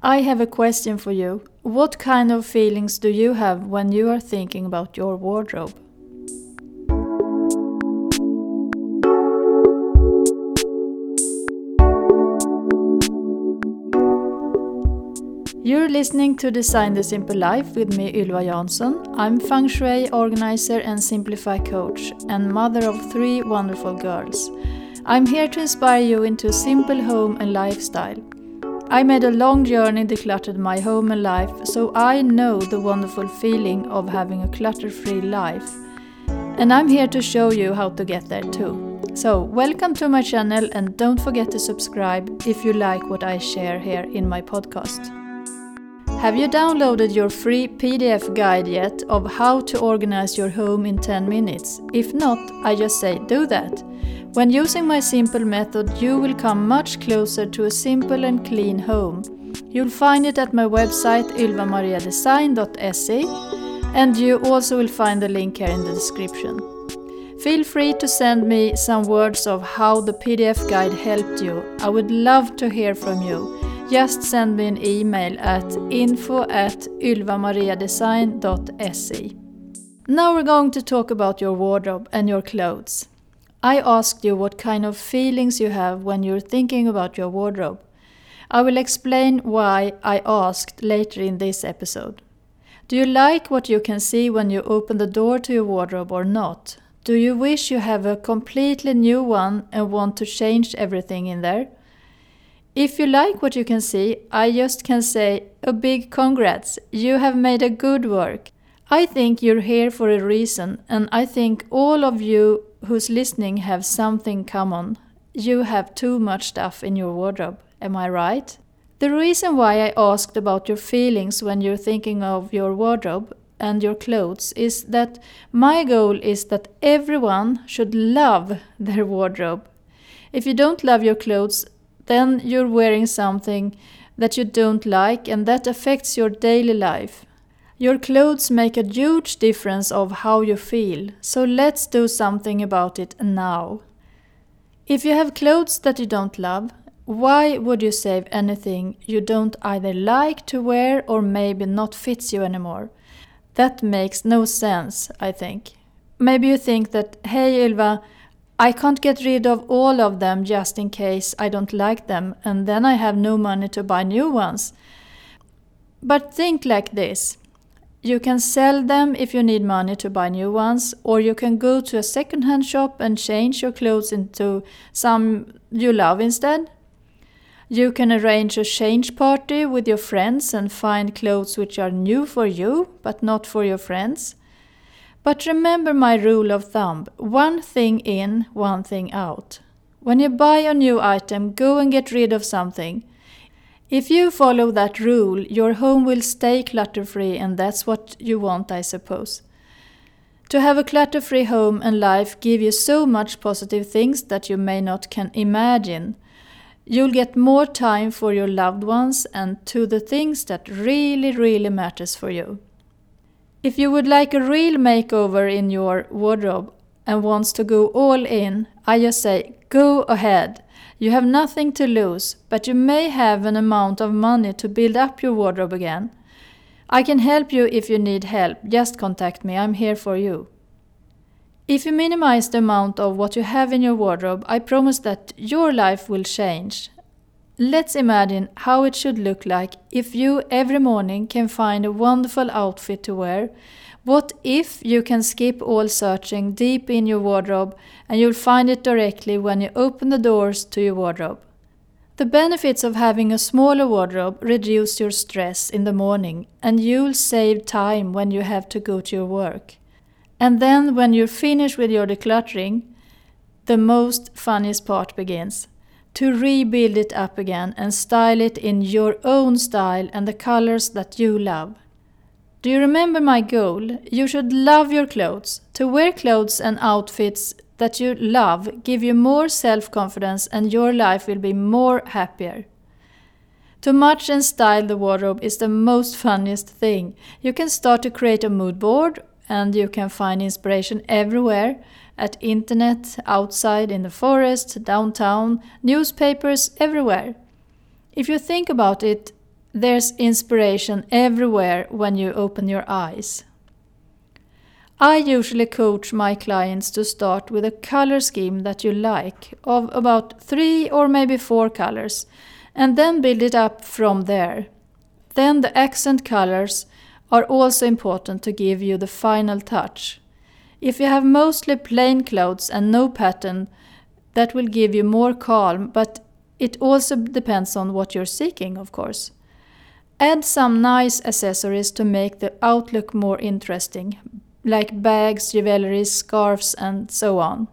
I have a question for you. What kind of feelings do you have when you are thinking about your wardrobe? You're listening to Design the Simple Life with me, Ylva Jansson. I'm feng shui organizer and simplify coach, and mother of three wonderful girls. I'm here to inspire you into a simple home and lifestyle. I made a long journey decluttered my home and life, so I know the wonderful feeling of having a clutter free life. And I'm here to show you how to get there too. So, welcome to my channel and don't forget to subscribe if you like what I share here in my podcast. Have you downloaded your free PDF guide yet of how to organize your home in 10 minutes? If not, I just say do that. When using my simple method, you will come much closer to a simple and clean home. You'll find it at my website ylvamariadesign.se and you also will find the link here in the description. Feel free to send me some words of how the PDF guide helped you. I would love to hear from you. Just send me an email at info at ylvamariadesign.se. Now we're going to talk about your wardrobe and your clothes. I asked you what kind of feelings you have when you're thinking about your wardrobe. I will explain why I asked later in this episode. Do you like what you can see when you open the door to your wardrobe or not? Do you wish you have a completely new one and want to change everything in there? If you like what you can see, I just can say a big congrats. You have made a good work. I think you're here for a reason, and I think all of you who's listening have something common. You have too much stuff in your wardrobe. Am I right? The reason why I asked about your feelings when you're thinking of your wardrobe and your clothes is that my goal is that everyone should love their wardrobe. If you don't love your clothes, then you're wearing something that you don't like and that affects your daily life. Your clothes make a huge difference of how you feel, so let's do something about it now. If you have clothes that you don't love, why would you save anything you don't either like to wear or maybe not fits you anymore? That makes no sense, I think. Maybe you think that, hey Ylva, I can't get rid of all of them just in case I don't like them and then I have no money to buy new ones. But think like this you can sell them if you need money to buy new ones, or you can go to a second-hand shop and change your clothes into some you love instead. You can arrange a change party with your friends and find clothes which are new for you but not for your friends. But remember my rule of thumb one thing in, one thing out. When you buy a new item, go and get rid of something. If you follow that rule, your home will stay clutter free, and that's what you want, I suppose. To have a clutter free home and life give you so much positive things that you may not can imagine. You'll get more time for your loved ones and to the things that really, really matters for you. If you would like a real makeover in your wardrobe and wants to go all in, I just say go ahead. You have nothing to lose, but you may have an amount of money to build up your wardrobe again. I can help you if you need help. Just contact me, I'm here for you. If you minimize the amount of what you have in your wardrobe, I promise that your life will change. Let's imagine how it should look like if you every morning can find a wonderful outfit to wear what if you can skip all searching deep in your wardrobe and you'll find it directly when you open the doors to your wardrobe? The benefits of having a smaller wardrobe reduce your stress in the morning and you'll save time when you have to go to your work. And then when you're finished with your decluttering, the most funniest part begins. To rebuild it up again and style it in your own style and the colors that you love. Do you remember my goal? You should love your clothes. To wear clothes and outfits that you love give you more self-confidence and your life will be more happier. To match and style the wardrobe is the most funniest thing. You can start to create a mood board and you can find inspiration everywhere at internet, outside in the forest, downtown, newspapers, everywhere. If you think about it, there's inspiration everywhere when you open your eyes. I usually coach my clients to start with a color scheme that you like, of about three or maybe four colors, and then build it up from there. Then the accent colors are also important to give you the final touch. If you have mostly plain clothes and no pattern, that will give you more calm, but it also depends on what you're seeking, of course. Add some nice accessories to make the outlook more interesting, like bags, jewelry, scarves, and so on.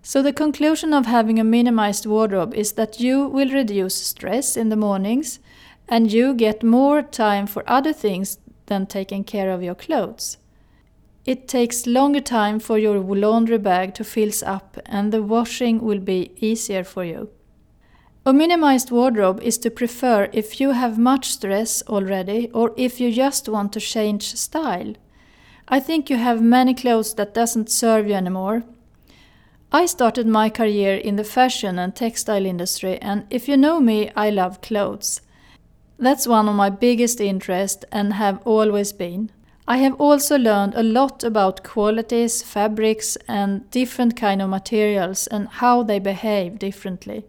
So, the conclusion of having a minimized wardrobe is that you will reduce stress in the mornings and you get more time for other things than taking care of your clothes. It takes longer time for your laundry bag to fill up and the washing will be easier for you. A minimized wardrobe is to prefer if you have much stress already or if you just want to change style. I think you have many clothes that doesn't serve you anymore. I started my career in the fashion and textile industry and if you know me, I love clothes. That's one of my biggest interests and have always been. I have also learned a lot about qualities, fabrics and different kind of materials and how they behave differently.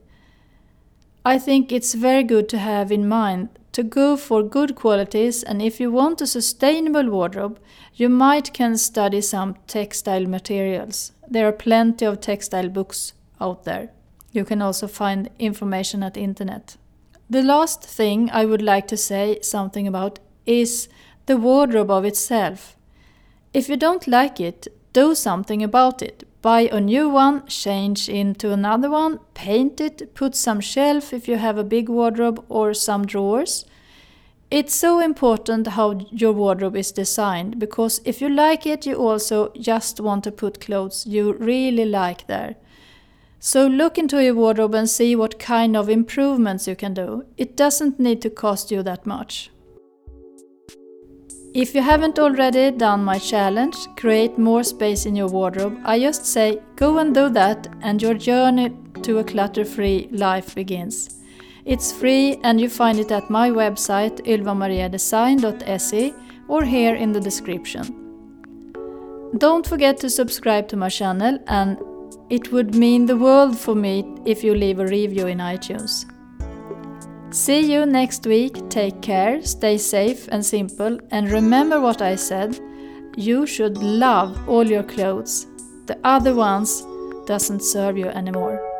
I think it's very good to have in mind to go for good qualities and if you want a sustainable wardrobe, you might can study some textile materials. There are plenty of textile books out there. You can also find information at internet. The last thing I would like to say something about is the wardrobe of itself. If you don't like it, do something about it buy a new one, change into another one, paint it, put some shelf if you have a big wardrobe or some drawers. It's so important how your wardrobe is designed because if you like it, you also just want to put clothes you really like there. So look into your wardrobe and see what kind of improvements you can do. It doesn't need to cost you that much. If you haven't already done my challenge, create more space in your wardrobe, I just say go and do that and your journey to a clutter free life begins. It's free and you find it at my website ylvamariadesign.se or here in the description. Don't forget to subscribe to my channel and it would mean the world for me if you leave a review in iTunes. See you next week. Take care, stay safe and simple, and remember what I said. You should love all your clothes. The other ones doesn't serve you anymore.